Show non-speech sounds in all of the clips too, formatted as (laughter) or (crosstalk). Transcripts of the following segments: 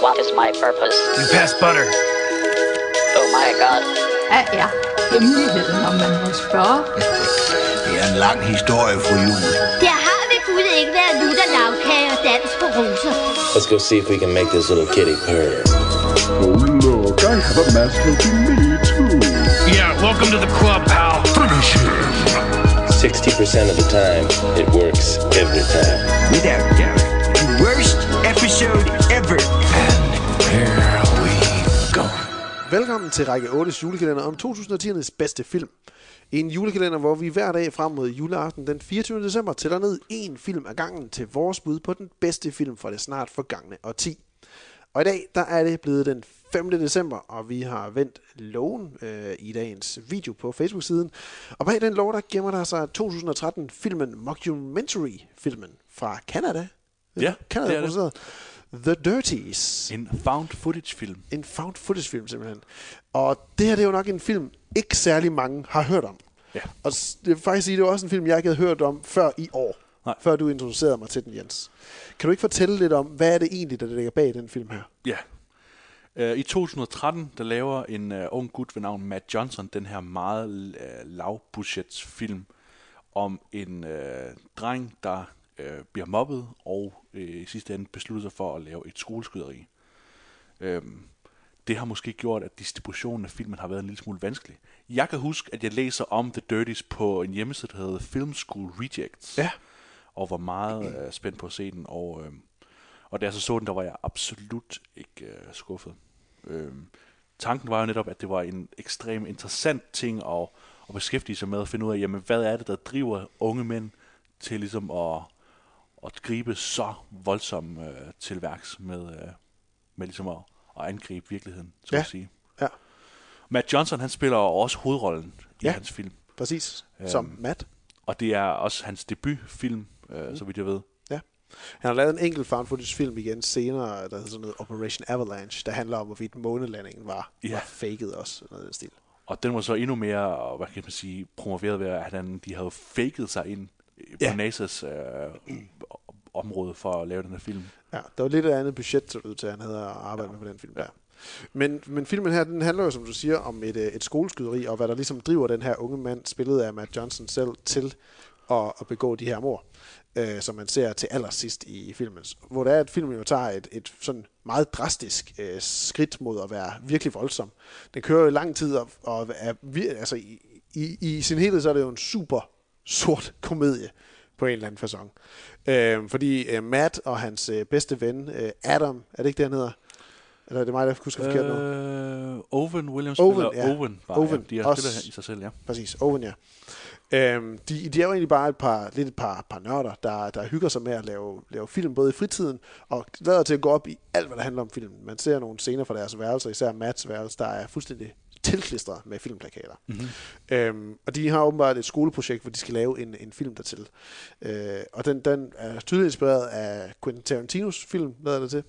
What is my purpose? You pass butter. Oh my god. Hvad er hemmeligheden, om man må spørge? Det er en lang historie, fru Jul. Der har ved Gud ikke været lutter lavkage og dans på roser. Let's go see if we can make this little kitty purr. Oh, look, I have a mask helping me, too. Yeah, welcome to the club, pal. Finish him. 60% of the time, it works every time. Without doubt, the worst episode ever. Here we go. Velkommen til række 8 julekalender om 2010'ernes bedste film. En julekalender, hvor vi hver dag frem mod juleaften den 24. december tæller ned en film ad gangen til vores bud på den bedste film fra det snart forgangne årti. Og i dag, der er det blevet den 5. december, og vi har vendt loven øh, i dagens video på Facebook-siden. Og bag den lov, der gemmer der sig 2013-filmen Mockumentary-filmen fra Canada. Ja, Canada det er det. The Dirties. En found footage film. En found footage film simpelthen. Og det her det er jo nok en film, ikke særlig mange har hørt om. Ja. Og det vil faktisk sige, det var også en film, jeg ikke havde hørt om før i år. Nej. Før du introducerede mig til den, Jens. Kan du ikke fortælle lidt om, hvad er det egentlig, der ligger bag den film her? Ja. Uh, I 2013, der laver en uh, ung gut ved navn Matt Johnson den her meget uh, lavbudgets film om en uh, dreng, der uh, bliver mobbet og uh, i sidste ende beslutter sig for at lave et skoleskyderi. Um, det har måske gjort, at distributionen af filmen har været en lille smule vanskelig. Jeg kan huske, at jeg læser om The Dirties på en hjemmeside, der hedder Film School Rejects. Ja. Og var meget øh, spændt på at se den. Og, øh, og da jeg så så den, der var jeg absolut ikke øh, skuffet. Øh, tanken var jo netop, at det var en ekstrem interessant ting at, at beskæftige sig med, at finde ud af, jamen, hvad er det, der driver unge mænd til ligesom at, at gribe så voldsomt øh, til værks med, øh, med ligesom at, at angribe virkeligheden, så Ja. at sige. Ja, Matt Johnson, han spiller også hovedrollen i Ja. hans film. præcis. Øhm. Som Matt. Og det er også hans debutfilm, øh, så vidt jeg ved. Ja. Han har lavet en enkelt found footage film igen senere, der hedder sådan noget Operation Avalanche, der handler om, hvorvidt månelandingen var, Ja. var faked også. Noget den stil. Og den var så endnu mere, hvad kan man sige, promoveret ved, at han, de havde faked sig ind på ja. NASA's øh, område for at lave den her film. Ja, der var lidt af andet budget, så det ud til, at han havde at arbejde med på den film der. Men, men filmen her, den handler jo, som du siger, om et, øh, et skoleskyderi, og hvad der ligesom driver den her unge mand, spillet af Matt Johnson selv, til at, at begå de her mord, øh, som man ser til allersidst i, filmen. Hvor det er, at filmen jo tager et, et sådan meget drastisk øh, skridt mod at være virkelig voldsom. Den kører jo lang tid, og, og er, altså, i, i, i sin helhed, så er det jo en super sort komedie på en eller anden façon. Øh, fordi øh, Matt og hans øh, bedste ven, øh, Adam, er det ikke det, han hedder? Eller er det mig, der husker forkert nu? Øh, Owen Williams Owen, spiller ja. Owen. Bare, Owen, ja. De har spillet i sig selv, ja. Præcis, Owen, ja. Øhm, de, de er jo egentlig bare et par, lidt et par, par nørder, der, der hygger sig med at lave, lave film, både i fritiden, og lader til at gå op i alt, hvad der handler om filmen. Man ser nogle scener fra deres værelser, især Mats værelse, der er fuldstændig tilklistret med filmplakater. Mm-hmm. Øhm, og de har åbenbart et skoleprojekt, hvor de skal lave en, en film dertil. Øh, og den, den er tydeligt inspireret af Quentin Tarantinos film, lader det til.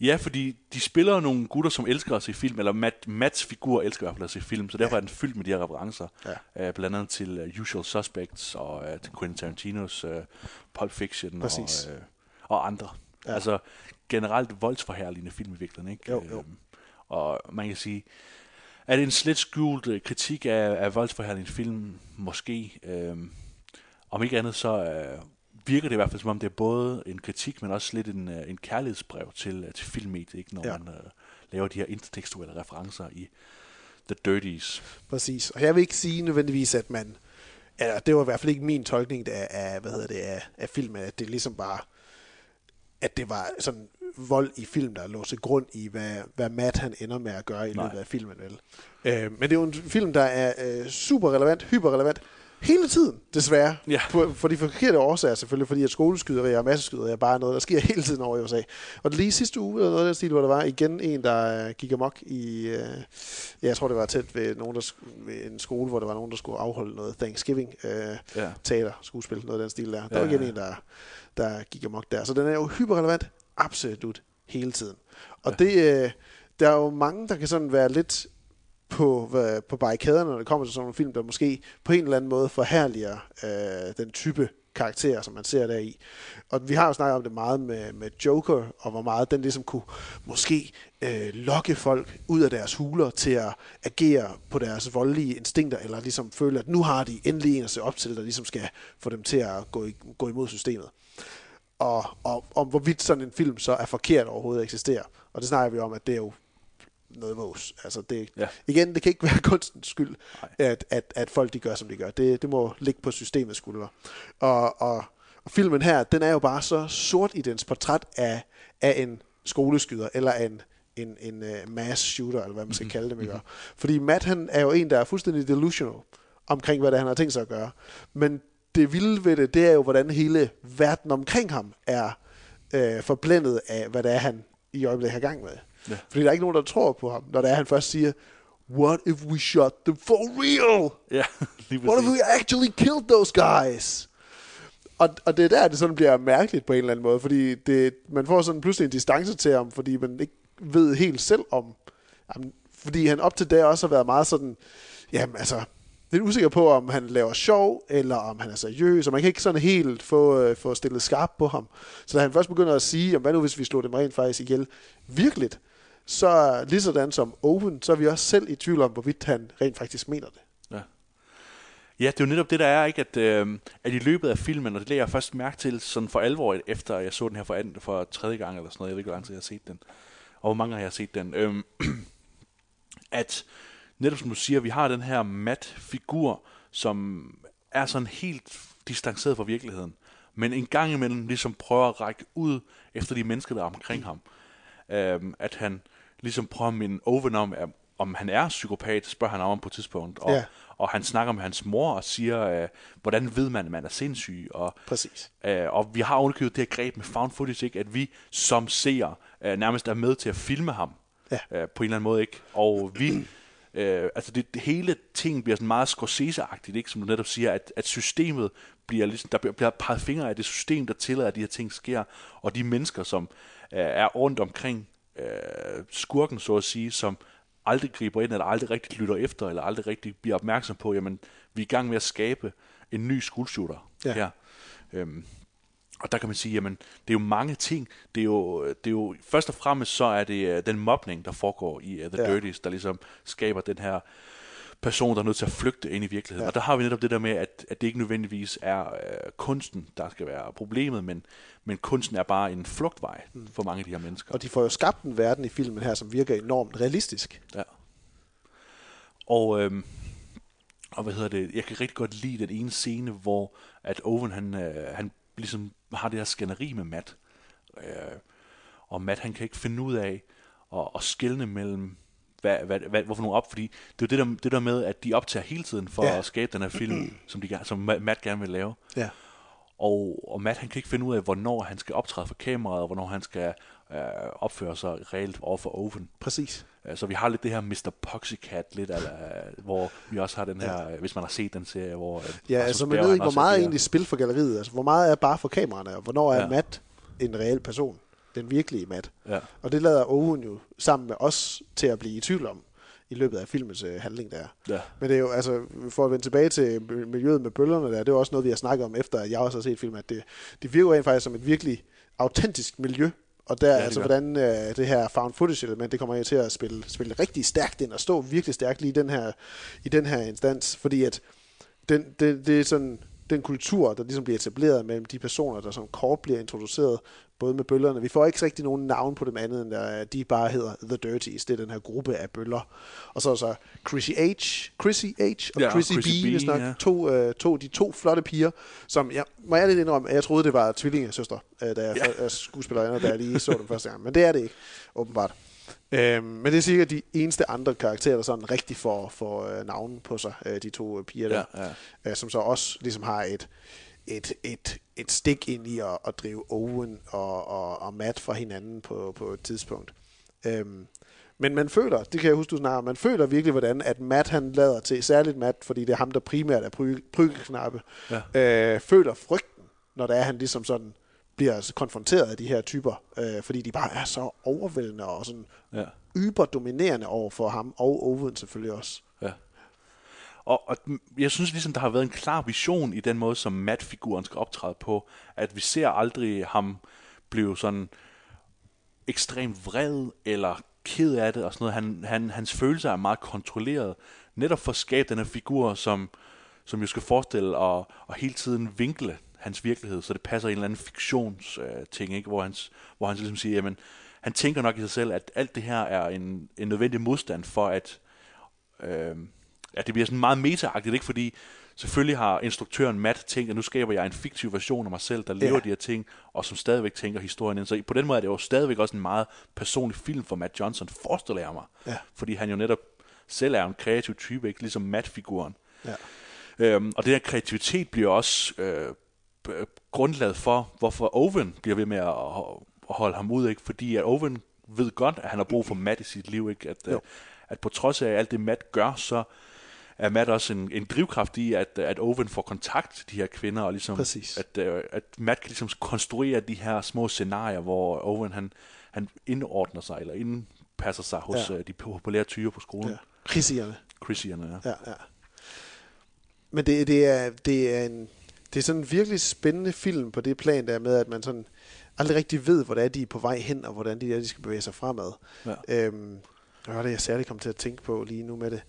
Ja, fordi de spiller nogle gutter, som elsker at se film, eller Matt, Matts figur elsker i hvert fald at se film, så derfor er den fyldt med de her referencer. Ja. Øh, blandt andet til uh, Usual Suspects og uh, til Quentin Tarantinos uh, Pulp Fiction Præcis. og, uh, og andre. Ja. Ja. Altså generelt voldsforherligende film i virkeligheden, ikke? Jo, jo. Øhm, og man kan sige, er det en slet skjult øh, kritik af, af voldsforherligende film? Måske. Øhm, om ikke andet, så øh, virker det i hvert fald som om, det er både en kritik, men også lidt en, øh, en kærlighedsbrev til, øh, til filmmediet, ikke? når ja. man øh, laver de her intertekstuelle referencer i The Dirties. Præcis. Og jeg vil ikke sige nødvendigvis, at man... Eller, det var i hvert fald ikke min tolkning af, af hvad hedder det, af, af filmen, at det ligesom bare... At det var sådan vold i film, der lå til grund i, hvad, hvad Matt han ender med at gøre i Nej. løbet af filmen. Vel? Øh, men det er jo en film, der er øh, super relevant, hyperrelevant, hele tiden, desværre. Ja. For, for de forkerte årsager selvfølgelig, fordi at skoleskyderier og masseskyderier er bare noget, der sker (laughs) hele tiden over i USA. Og lige sidste uge, eller noget af den stil, hvor der var igen en, der øh, gik amok i, øh, ja, jeg tror det var tæt ved, nogen, der, ved en skole, hvor der var nogen, der skulle afholde noget Thanksgiving øh, Ja. teater, skuespil, noget af den stil der. Der Ja, var igen en, der, der gik amok der. Så den er jo hyperrelevant, absolut, hele tiden. Og ja. det, øh, der er jo mange, der kan sådan være lidt på, hvad- på barrikaderne, når det kommer til sådan nogle film, der måske på en eller anden måde forherliger øh, den type karakterer, som man ser der i. Og vi har jo snakket om det meget med, med Joker, og hvor meget den ligesom kunne måske øh, lokke folk ud af deres huler til at agere på deres voldelige instinkter, eller ligesom føle, at nu har de endelig en at se op til, der ligesom skal få dem til at gå, i, gå imod systemet. Og, og om hvorvidt sådan en film så er forkert overhovedet eksisterer. Og det snakker vi om, at det er jo noget vås. Altså det, Ja. Igen, det kan ikke være (laughs) kunstens skyld, at, at, at folk de gør, som de gør. Det, det må ligge på systemets skuldre. Og, og, og filmen her, den er jo bare så sort i dens portræt af, af en skoleskyder, eller en, en, en uh, mass shooter, eller hvad man skal kalde det, mm Fordi Matt, han er jo en, der er fuldstændig delusional omkring, hvad det er, han har tænkt sig at gøre. Men det vilde ved det, det er jo, hvordan hele verden omkring ham er øh, forblændet af, hvad det er, han i øjeblikket har gang med. Ja. Fordi der er ikke nogen, der tror på ham, når det er, han først siger, What if we shot them for real? Ja, lige What if we actually killed those guys? Og, og det er der, det sådan bliver mærkeligt på en eller anden måde, fordi det, man får sådan pludselig en distance til ham, fordi man ikke ved helt selv om... Jamen, fordi han op til det også har været meget sådan... Jamen altså, lidt usikker på, om han laver sjov, eller om han er seriøs, og man kan ikke sådan helt få, øh, få stillet skarp på ham. Så da han først begynder at sige, om hvad nu hvis vi slår dem rent faktisk ihjel, virkeligt, så lige sådan som Owen, så er vi også selv i tvivl om, hvorvidt han rent faktisk mener det. Ja. Ja, det er jo netop det, der er, ikke? At, øh, at i løbet af filmen, og det lægger jeg først mærke til sådan for alvor, efter jeg så den her for, anden, for tredje gang eller sådan noget, jeg ved ikke, hvor lang tid jeg har set den, og hvor mange gange jeg har set den, øh, (clears throat) at netop som du siger, vi har den her mat-figur, som er sådan helt distanceret fra virkeligheden, men en gang imellem ligesom prøver at række ud efter de mennesker, der er omkring ham. Øhm, at han ligesom prøver at minde Owen om, at, om han er psykopat, spørger han om på et tidspunkt, og, Ja. og han snakker med hans mor og siger, øh, hvordan ved man, at man er sindssyg, og, Præcis. øh, og vi har underkøbet det her greb med found footage, ikke? at vi som seere øh, nærmest er med til at filme ham Ja. øh, på en eller anden måde, ikke? og vi Øh, altså det, det, hele ting bliver sådan meget Scorsese-agtigt, ikke? som du netop siger, at, at systemet bliver ligesom, der bliver, bliver peget fingre af det system, der tillader, at de her ting sker, og de mennesker, som øh, er rundt omkring øh, skurken, så at sige, som aldrig griber ind, eller aldrig rigtig lytter efter, eller aldrig rigtig bliver opmærksom på, jamen, vi er i gang med at skabe en ny schoolshooter Ja. her. Øhm, og der kan man sige, jamen, det er jo mange ting. Det er jo, det er jo først og fremmest så er det øh, den mobning, der foregår i uh, The Ja. Dirties, der ligesom skaber den her person, der er nødt til at flygte ind i virkeligheden. Ja. Og der har vi netop det der med, at, at det ikke nødvendigvis er øh, kunsten, der skal være problemet, men, men kunsten er bare en flugtvej for mange af de her mennesker. Og de får jo skabt en verden i filmen her, som virker enormt realistisk. Ja. Og, øhm, og hvad hedder det, jeg kan rigtig godt lide den ene scene, hvor at Owen, han, øh, han ligesom har det her skænderi med Matt. Øh, og Matt, han kan ikke finde ud af at, at skille mellem, hvad, hvad, hvad, hvorfor nogle op, fordi det er jo det der, det der med, at de optager hele tiden for Ja. at skabe den her film, (clears throat) som, de, gerne- som Ma- Matt gerne vil lave. Ja. Og, og Matt han kan ikke finde ud af, hvornår han skal optræde for kameraet, og hvornår han skal øh, opføre sig reelt over for Owen. Præcis. Øh, Så vi har lidt det her Mr. Poxycat, lidt eller, hvor vi også har den her, ja. hvis man har set den serie, hvor... øh, Ja, Rasmus altså man ved ikke, hvor meget er egentlig spil for galleriet. Altså, hvor meget er bare for kameraerne, og hvornår er ja. Matt en reel person. Den virkelige Matt. Ja. Og det lader Owen jo sammen med os til at blive i tvivl om i løbet af filmens øh, handling der. Ja. Men det er jo, altså, for at vende tilbage til mi- miljøet med bøllerne der, det er jo også noget, vi har snakket om, efter at jeg også har set filmen, at det, det virker rent faktisk som et virkelig autentisk miljø. Og der, ja, altså, gør. hvordan øh, det her found footage element, det kommer til at spille, spille rigtig stærkt ind, og stå virkelig stærkt lige i den her, i den her instans, fordi at den, det, det er sådan den kultur, der ligesom bliver etableret mellem de personer, der som kort bliver introduceret, både med bøllerne. Vi får ikke rigtig nogen navn på dem andet, end der, de bare hedder The Dirties. Det er den her gruppe af bøller. Og så er så Chrissy H, Chrissy H og Ja, Chrissy, Chrissy B, B, hvis nok. ja. To, øh, to, de to flotte piger, som jeg må jeg lidt indrømme, at jeg troede, det var tvillingesøstre, øh, da jeg Ja. ja. skuespillerinder, da jeg lige så dem første gang. Men det er det ikke, åbenbart. Øhm, men det er sikkert de eneste andre karakterer, der sådan rigtig får, får øh, navnen på sig, øh, de to øh, piger der, Ja, ja. Øh, som så også ligesom har et, et, et, et stik ind i at, at drive Owen og, og, og Matt fra hinanden på, på et tidspunkt. Øhm, men man føler, det kan jeg huske, du snakker man føler virkelig, hvordan at Matt han lader til, særligt Matt, fordi det er ham, der primært er pry- pryggelknappe, ja. øh, føler frygten, når det er, han ligesom sådan bliver konfronteret af de her typer, øh, fordi de bare er så overvældende og sådan Ja. yber dominerende over for ham, og Owen selvfølgelig også. Og, og jeg synes ligesom, der har været en klar vision i den måde, som Matt-figuren skal optræde på, at vi ser aldrig ham blive sådan ekstremt vred eller ked af det og sådan noget. Han, han, hans følelser er meget kontrolleret, netop for at skabe den her figur, som, som jo skal forestille og, og hele tiden vinkle hans virkelighed, så det passer i en eller anden fiktionsting, øh, ting, ikke? Hvor, hans, hvor han ligesom siger, jamen, han tænker nok i sig selv, at alt det her er en, en nødvendig modstand for, at, øh, at det bliver sådan meget meta ikke? Fordi selvfølgelig har instruktøren Matt tænkt, at nu skaber jeg en fiktiv version af mig selv, der lever Ja. de her ting, og som stadigvæk tænker historien ind. Så på den måde er det jo stadigvæk også en meget personlig film for Matt Johnson, forestiller jeg mig. Ja. Fordi han jo netop selv er en kreativ type, ikke? ligesom Matt-figuren. Ja. Øhm, og den her kreativitet bliver også øh, grundlaget for, hvorfor Owen bliver ved med at, at holde ham ud, ikke? fordi at Owen ved godt, at han har brug for Matt i sit liv, ikke? At, øh, at på trods af alt det Matt gør, så er Matt også en, en drivkraft i, at, at Owen får kontakt til de her kvinder, og ligesom, Præcis. at, øh, at Matt kan ligesom konstruere de her små scenarier, hvor Owen han, han indordner sig, eller indpasser sig hos Ja. ja. de populære tyre på skolen. Ja. Chrissierne. Chrissierne, ja. Ja, ja. Men det, det, er, det er en det er sådan en virkelig spændende film på det plan der med, at man sådan aldrig rigtig ved, hvordan de er på vej hen, og hvordan de, er, de skal bevæge sig fremad. Ja. Øhm, hvad var det, jeg særligt kom til at tænke på lige nu med det?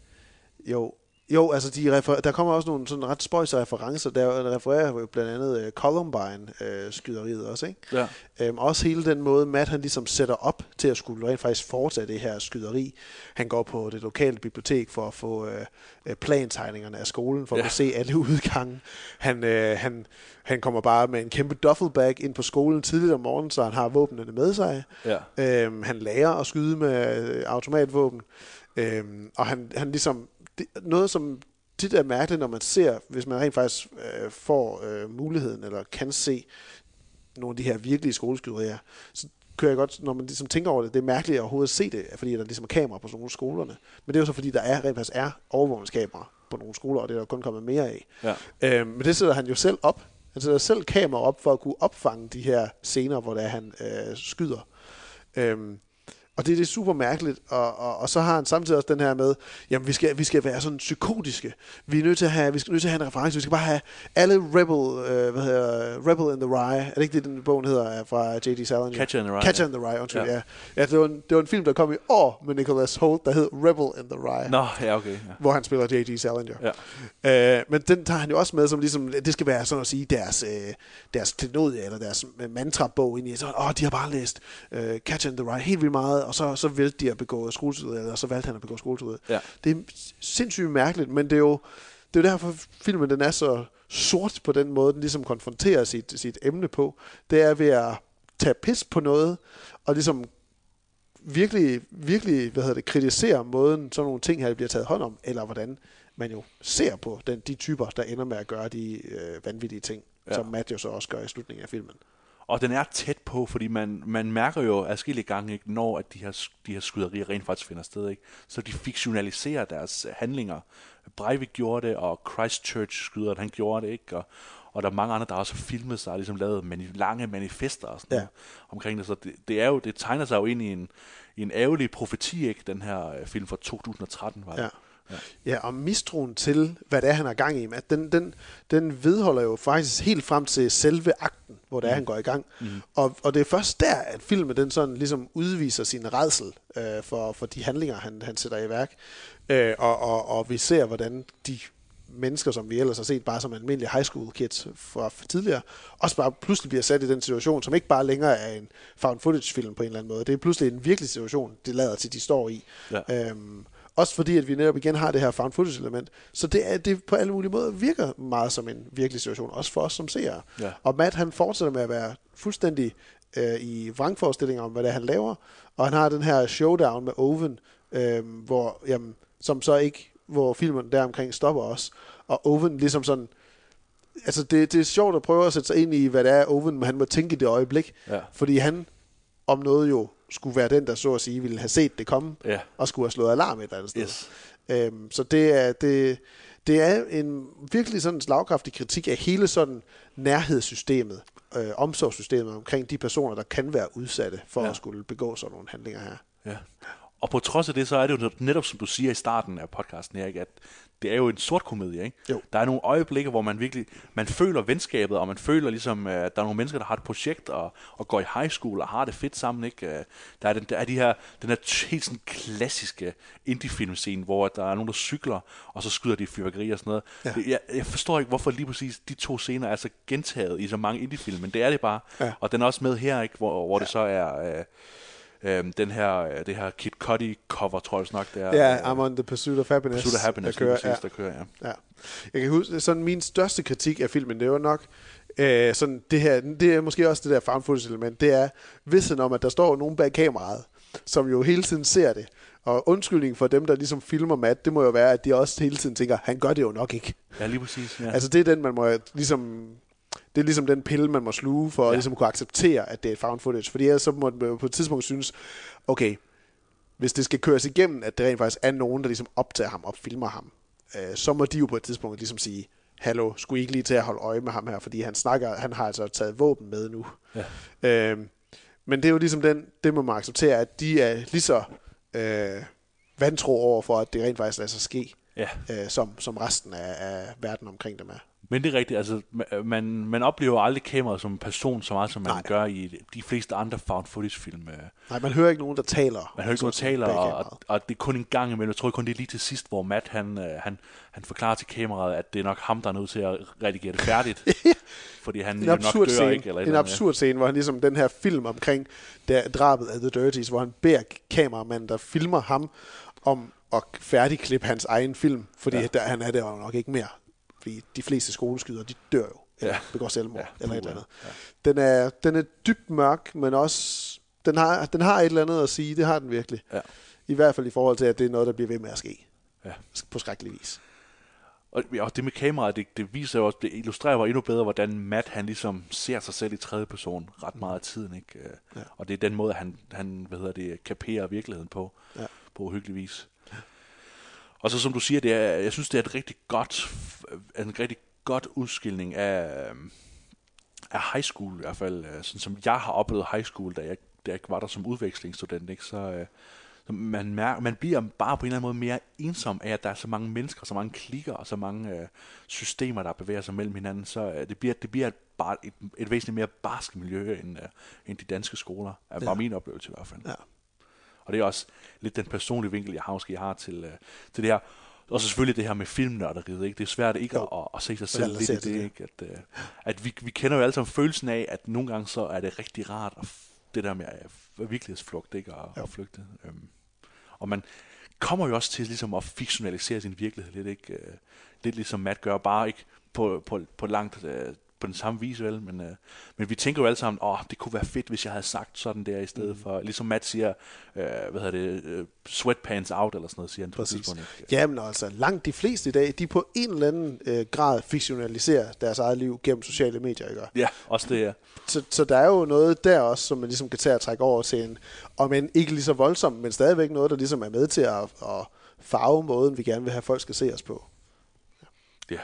Jo, jo altså de refer- der kommer også nogle sådan ret spøjse referencer. Der refererer jo blandt andet uh, Columbine-skyderiet også, ikke? Ja. Øhm, også hele den måde, Matt han ligesom sætter op til at skulle rent faktisk foretage det her skyderi. Han går på det lokale bibliotek for at få øh, øh, plantegningerne af skolen, for ja. At se alle udgange. Han, øh, han, han kommer bare med en kæmpe duffelbag ind på skolen tidligt om morgenen, så han har våbnene med sig. Ja. Øhm, han lærer at skyde med øh, automatvåben. Øhm, og han, han ligesom... Det, noget, som tit er mærkeligt, når man ser, hvis man rent faktisk øh, får øh, muligheden, eller kan se nogle af de her virkelige skoleskyderier, så kan jeg godt, når man ligesom tænker over det, det er mærkeligt at overhovedet se det, fordi der ligesom er kamera på sådan nogle af skolerne. Men det er jo så fordi, der er rent faktisk er overvågningskamera på nogle skoler, og det er der kun kommet mere af. Ja. Øhm, men det sætter han jo selv op. Han sætter selv kamera op for at kunne opfange de her scener, hvor det er, han øh, skyder. Øhm, og det, det er super mærkeligt, og, og, og så har han samtidig også den her med, jamen vi skal, vi skal være sådan psykotiske. Vi er nødt til at have, vi skal nødt til at have en reference. Vi skal bare have alle Rebel, øh, hvad hedder, Rebel in the Rye. Er det ikke det, den bogen hedder er fra J.D. Salinger? Catcher in the Rye, Catcher ja. in the Rye, undskyld, ja. Ja. ja. det, var en, det var en film, der kom i år med Nicholas Holt, der hed Rebel in the Rye Nå, ja, okay. Ja. hvor han spiller J.D. Salinger. Ja. Øh, men den tager han jo også med som ligesom, det skal være sådan at sige, deres, øh, deres klenodie, eller deres mantra-bog ind i, sådan, åh, de har bare læst øh, Catch in the Rye helt vildt meget, og så, så valgte de at begå skoletid, eller så valgte han at begå skoletid. Ja. Det er sindssygt mærkeligt, men det er jo, det er jo derfor, filmen den er så sort på den måde, den ligesom konfronterer sit, sit emne på. Det er ved at tage pis på noget, og ligesom virkelig, virkelig hvad hedder det, kritisere måden, sådan nogle ting her bliver taget hånd om, eller hvordan man jo ser på den, de typer, der ender med at gøre de øh, vanvittige ting, ja. Som Matt jo så også gør i slutningen af filmen. Og den er tæt på, fordi man, man mærker jo adskillige gange, ikke, når at de her, de her skyderier rent faktisk finder sted. Ikke? Så de fiktionaliserer deres handlinger. Breivik gjorde det, og Christchurch-skyderen, han gjorde det. ikke, og, og der er mange andre, der også har filmet sig og ligesom lavet mani- lange manifester og sådan Ja. noget omkring det. Så det, det, er jo, det tegner sig jo ind i en, i en ærgerlig profeti, ikke? den her øh, film fra 2013 var det. Ja. Ja, og mistroen til, hvad det er, han har gang i, at den, den, den vedholder jo faktisk helt frem til selve akten, hvor det er, han går i gang. Mm. Og, og det er først der, at filmen den sådan ligesom udviser sin redsel øh, for, for de handlinger, han, han sætter i værk. Øh, og, og, og vi ser, hvordan de mennesker, som vi ellers har set bare som almindelige high school kids fra tidligere, også bare pludselig bliver sat i den situation, som ikke bare længere er en found footage film på en eller anden måde. Det er pludselig en virkelig situation, det lader til, de står i. Ja. Øhm, også fordi, at vi netop igen har det her found footage element. Så det, er, det på alle mulige måder virker meget som en virkelig situation, også for os som seere. Ja. Og Matt, han fortsætter med at være fuldstændig øh, i vrangforestillinger om, hvad det er, han laver. Og han har den her showdown med Owen, øh, hvor, jamen, som så ikke, hvor filmen deromkring stopper også. Og Owen ligesom sådan, altså det, det er sjovt at prøve at sætte sig ind i, hvad det er, Owen han må tænke i det øjeblik. Ja. Fordi han om noget jo skulle være den, der så at sige ville have set det komme, Ja. og skulle have slået alarm et eller andet sted. Yes. Øhm, så det er, det, det er en virkelig sådan slagkraftig kritik af hele sådan nærhedssystemet, øh, omsorgssystemet omkring de personer, der kan være udsatte for ja. At skulle begå sådan nogle handlinger her. Ja. Og på trods af det, så er det jo netop, som du siger i starten af podcasten, Erik, at det er jo en sort komedie, ikke? Jo. Der er nogle øjeblikke, hvor man virkelig, man føler venskabet, og man føler ligesom, at der er nogle mennesker, der har et projekt, og, og går i high school, og har det fedt sammen, ikke? Øh, Der er, den, der er de her, den her helt sådan klassiske indie-film-scene, hvor der er nogen, der cykler, og så skyder de fyrværkeri og sådan noget. Ja. Jeg, jeg forstår ikke, hvorfor lige præcis de to scener er så gentaget i så mange indie-film, men det er det bare. Ja. Og den er også med her, ikke? Hvor, hvor det så er... Øh, Øhm, den her, øh, det her Kid Cudi cover, tror jeg nok, det er. Ja, øh, I'm on the pursuit of happiness. Pursuit of Happiness, der kører, præcis, der kører, ja. ja. Jeg kan huske, sådan min største kritik af filmen, det var nok, øh, sådan det her, det er måske også det der found footage element, det er vidsen om, at der står nogen bag kameraet, som jo hele tiden ser det. Og undskyldningen for dem, der ligesom filmer Matt, det må jo være, at de også hele tiden tænker, han gør det jo nok ikke. Ja, lige præcis. Ja. Altså det er den, man må ligesom... Det er ligesom den pille, man må sluge for ja. at ligesom kunne acceptere, at det er found footage. Fordi ellers så må man på et tidspunkt synes, okay, hvis det skal køres igennem, at det rent faktisk er nogen, der ligesom optager ham og filmer ham, øh, så må de jo på et tidspunkt ligesom sige, hallo, skulle I ikke lige til at holde øje med ham her, fordi han snakker, han har altså taget våben med nu. Ja. Øh, men det er jo ligesom den, det må man acceptere, at de er lige så øh, vantro over for, at det rent faktisk lader sig ske, ja. øh, som, som resten af, af verden omkring dem er. Men det er rigtigt, altså ma- man, man oplever aldrig kameraet som en person så meget, som man Nej. Gør i de fleste andre found footage-film. øh. Nej, man hører ikke nogen, der taler. Man hører ikke nogen sådan taler, og, og, det er kun en gang imellem. Jeg tror kun, det er lige til sidst, hvor Matt han, øh, han, han forklarer til kameraet, at det er nok ham, der er nødt til at redigere det færdigt. (laughs) fordi han en nok absurd dør, scene, ikke? Eller en absurd scene, hvor han ligesom den her film omkring der, drabet af The Dirties, hvor han beder kameramanden, der filmer ham, om at færdigklippe hans egen film, fordi ja. Der, han er der nok ikke mere. Fordi de fleste skoleskyder, de dør jo, eller Ja. begår selvmord, Ja, eller et eller andet. Den er, den er dybt mørk, men også, den har, den har et eller andet at sige, det har den virkelig. Ja. I hvert fald i forhold til, at det er noget, der bliver ved med at ske. Ja. På skrækkelig vis. Og, ja, og det med kameraet, det, det viser jo også, det illustrerer jo endnu bedre, hvordan Matt han ligesom ser sig selv i tredje person ret meget af tiden, ikke? Øh, Ja. Og det er den måde, han, han hvad hedder det, kaperer virkeligheden på, Ja. på uhyggelig vis. Og så som du siger, det er, jeg synes, det er et rigtig godt, en rigtig godt udskilning af, øhm, af high school i hvert fald, øh, sådan som jeg har oplevet high school, da jeg, da jeg var der som udvekslingsstudent, ikke? Så, øh, så man, mærker, man bliver bare på en eller anden måde mere ensom af, at der er så mange mennesker, så mange klikker og så mange øh, systemer, der bevæger sig mellem hinanden. Så øh, det bliver, det bliver bare et, et væsentligt mere barsk miljø end, øh, end de danske skoler. Er bare Ja. min oplevelse i hvert fald. Ja. Og det er også lidt den personlige vinkel, jeg har måske har til, øh, til det her. Og så selvfølgelig det her med filmnørderiet, ikke? Det er svært ikke Jo. at, at, se sig selv lidt i det, det. ikke? At, øh, at vi, vi kender jo alle sammen følelsen af, at nogle gange så er det rigtig rart, at det der med øh, virkelighedsflugt, ikke? Og, Jo. og flygte. Øhm. Og man kommer jo også til ligesom at fiktionalisere sin virkelighed lidt, ikke? Øh, lidt ligesom Matt gør, bare ikke på, på, på langt øh, på den samme vis, vel? Men, øh, men vi tænker jo alle sammen, åh, det kunne være fedt, hvis jeg havde sagt sådan der i stedet mm. for, ligesom Matt siger, øh, hvad hedder det, øh, sweatpants out, eller sådan noget, siger han på et tidspunkt. ikke? Jamen altså, langt de fleste i dag, de på en eller anden øh, grad fiktionaliserer deres eget liv gennem sociale medier, ikke? Ja, også det, ja. Så, så der er jo noget der også, som man ligesom kan tage og trække over til en, om end ikke lige så voldsomt, men stadigvæk noget, der ligesom er med til at, at farve måden, vi gerne vil have, folk skal se os på. Ja.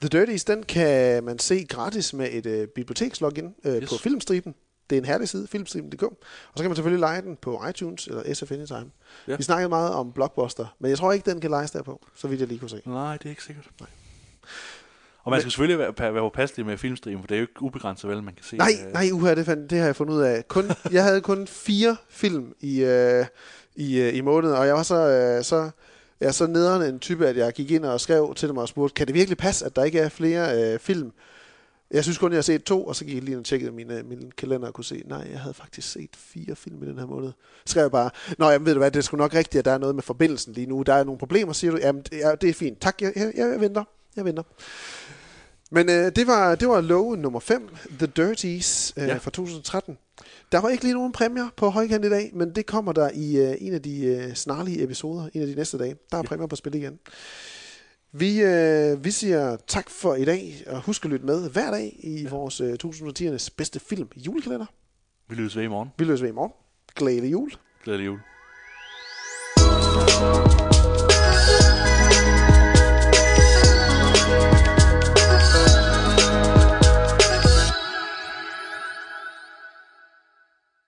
The Dirties, den kan man se gratis med et øh, bibliotekslogin øh, yes. På Filmstriben. Det er en herlig side, filmstriben.dk. Og så kan man selvfølgelig lege den på iTunes eller SF Anytime. Ja. Vi snakkede meget om Blockbuster, men jeg tror ikke, den kan lejes der på, så vidt jeg lige kunne se. Nej, det er ikke sikkert. Nej. Og man skal selvfølgelig være, være påpasselig med filmstream, for det er jo ikke ubegrænset, vel, man kan se. Nej, øh, nej, uha, det, fandt, det har jeg fundet ud af. Kun, jeg havde kun fire film i, øh, i, øh, i måneden, og jeg var så, øh, så, jeg er så nederen en type, at jeg gik ind og skrev til dem og spurgte, kan det virkelig passe, at der ikke er flere øh, film? Jeg synes kun, jeg har set to, og så gik jeg lige ind og tjekkede min, øh, min kalender og kunne se, nej, jeg havde faktisk set fire film i den her måned. Så skrev jeg bare, nå, jamen ved du hvad, det er sgu nok rigtigt, at der er noget med forbindelsen lige nu. Der er nogle problemer, siger du. Jamen, det er, det er fint. Tak, jeg, jeg, jeg venter. Jeg venter. Men øh, det var det var love nummer 5, The Dirties øh. Ja. fra 2013. Der var ikke lige nogen præmier på højkant i dag, men det kommer der i øh, en af de øh, snarlige episoder, en af de næste dage. Der er præmier på spil igen. Vi, øh, vi siger tak for i dag, og husk at lytte med hver dag i ja. vores øh, 2010'ernes bedste film julekalender. Vi lyttes ved i morgen. Vi løser ved i morgen. Glædelig jul. Glædelig jul.